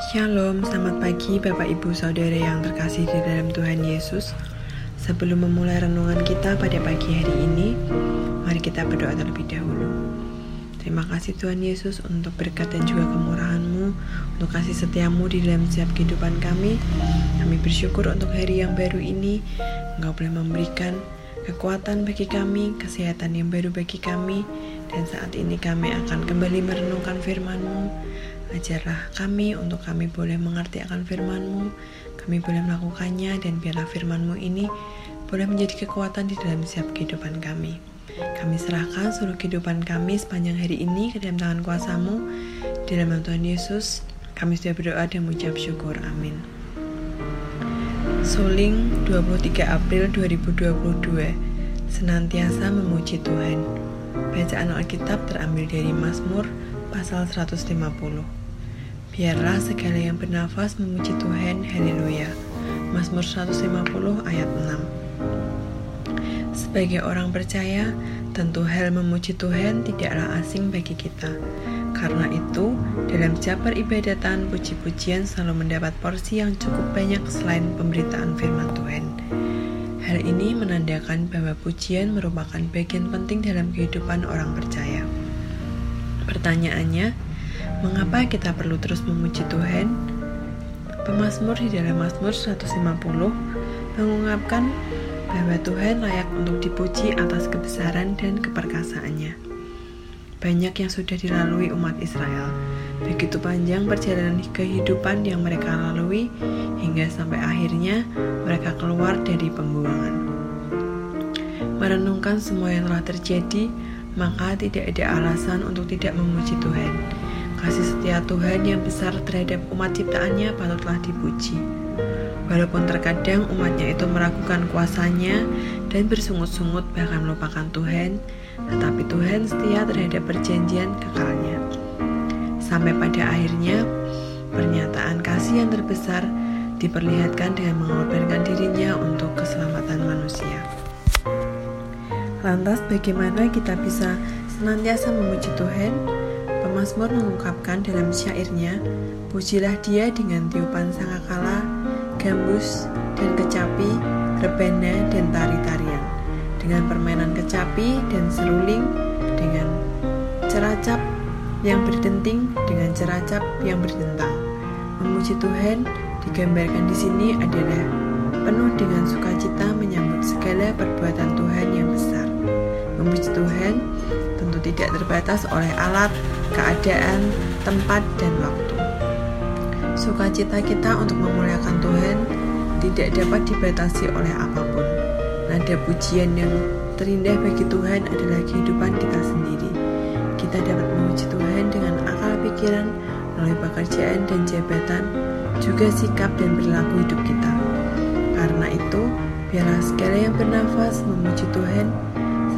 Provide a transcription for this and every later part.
Shalom, selamat pagi Bapak Ibu Saudara yang terkasih di dalam Tuhan Yesus. Sebelum memulai renungan kita pada pagi hari ini, mari kita berdoa terlebih dahulu. Terima kasih Tuhan Yesus untuk berkat dan juga kemurahan-Mu, untuk kasih setiamu di dalam setiap kehidupan kami. Kami bersyukur untuk hari yang baru ini, Engkau boleh memberikan kekuatan bagi kami, kesehatan yang baru bagi kami, dan saat ini kami akan kembali merenungkan firman-Mu Ajarlah kami untuk kami boleh mengerti akan firman-Mu, kami boleh melakukannya, dan biarlah firman-Mu ini boleh menjadi kekuatan di dalam setiap kehidupan kami. Kami serahkan seluruh kehidupan kami sepanjang hari ini ke dalam tangan kuasa-Mu. Di dalam Tuhan Yesus, kami sudah berdoa dan mengucap syukur. Amin. Soling 23 April 2022 Senantiasa memuji Tuhan Bacaan Alkitab terambil dari Mazmur pasal 150 Biarlah segala yang bernafas memuji Tuhan, haleluya. Mazmur 150 ayat 6 Sebagai orang percaya, tentu hal memuji Tuhan tidaklah asing bagi kita. Karena itu, dalam setiap ibadatan, puji-pujian selalu mendapat porsi yang cukup banyak selain pemberitaan firman Tuhan. Hal ini menandakan bahwa pujian merupakan bagian penting dalam kehidupan orang percaya. Pertanyaannya, Mengapa kita perlu terus memuji Tuhan? Pemazmur di dalam Mazmur 150 mengungkapkan bahwa Tuhan layak untuk dipuji atas kebesaran dan keperkasaannya. Banyak yang sudah dilalui umat Israel. Begitu panjang perjalanan kehidupan yang mereka lalui hingga sampai akhirnya mereka keluar dari pembuangan. Merenungkan semua yang telah terjadi, maka tidak ada alasan untuk tidak memuji Tuhan Kasih setia Tuhan yang besar terhadap umat ciptaannya patutlah dipuji. Walaupun terkadang umatnya itu meragukan kuasanya dan bersungut-sungut bahkan melupakan Tuhan, tetapi Tuhan setia terhadap perjanjian kekalnya. Sampai pada akhirnya, pernyataan kasih yang terbesar diperlihatkan dengan mengorbankan dirinya untuk keselamatan manusia. Lantas bagaimana kita bisa senantiasa memuji Tuhan? Pemazmur mengungkapkan dalam syairnya, Pujilah dia dengan tiupan sangakala, gambus, dan kecapi, rebana, dan tari-tarian. Dengan permainan kecapi dan seruling, dengan ceracap yang berdenting, dengan ceracap yang berdentang. Memuji Tuhan digambarkan di sini adalah penuh dengan sukacita menyambut segala perbuatan Tuhan yang besar. Memuji Tuhan tentu tidak terbatas oleh alat, keadaan, tempat, dan waktu. Sukacita kita untuk memuliakan Tuhan tidak dapat dibatasi oleh apa pun. Nada pujian yang terindah bagi Tuhan adalah kehidupan kita sendiri. Kita dapat memuji Tuhan dengan akal pikiran, melalui pekerjaan dan jabatan, juga sikap dan perilaku hidup kita. Karena itu, biarlah segala yang bernafas memuji Tuhan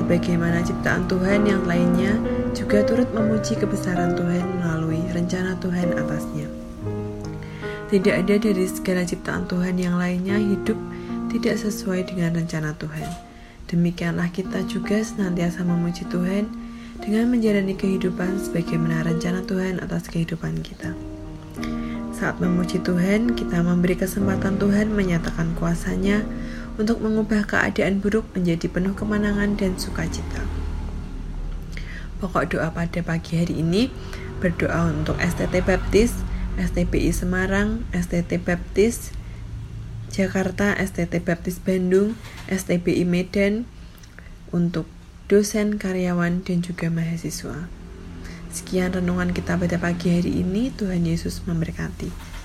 sebagaimana ciptaan Tuhan yang lainnya juga turut memuji kebesaran Tuhan melalui rencana Tuhan atasnya. Tidak ada dari segala ciptaan Tuhan yang lainnya hidup tidak sesuai dengan rencana Tuhan. Demikianlah kita juga senantiasa memuji Tuhan dengan menjalani kehidupan sebagaimana rencana Tuhan atas kehidupan kita. Saat memuji Tuhan, kita memberi kesempatan Tuhan menyatakan kuasanya untuk mengubah keadaan buruk menjadi penuh kemenangan dan sukacita. Pokok doa pada pagi hari ini berdoa untuk STT Baptis, STPI Semarang, STT Baptis Jakarta, STT Baptis Bandung, STBI Medan untuk dosen, karyawan, dan juga mahasiswa. Sekian renungan kita pada pagi hari ini. Tuhan Yesus memberkati.